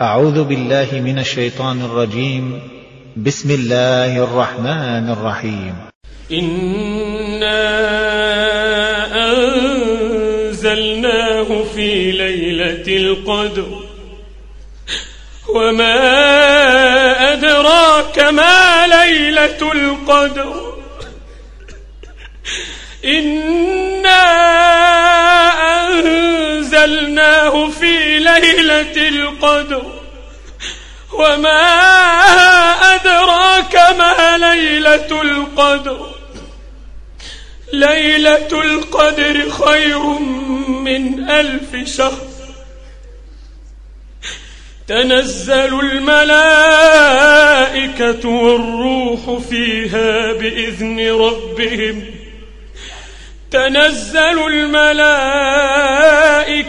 أعوذ بالله من الشيطان الرجيم. بسم الله الرحمن الرحيم. إنا أنزلناه في ليلة القدر. وما أدراك ما ليلة القدر. إنا في ليلة القدر وما أدراك ما ليلة القدر. ليلة القدر خير من ألف شهر. تنزل الملائكة والروح فيها بإذن ربهم. تنزل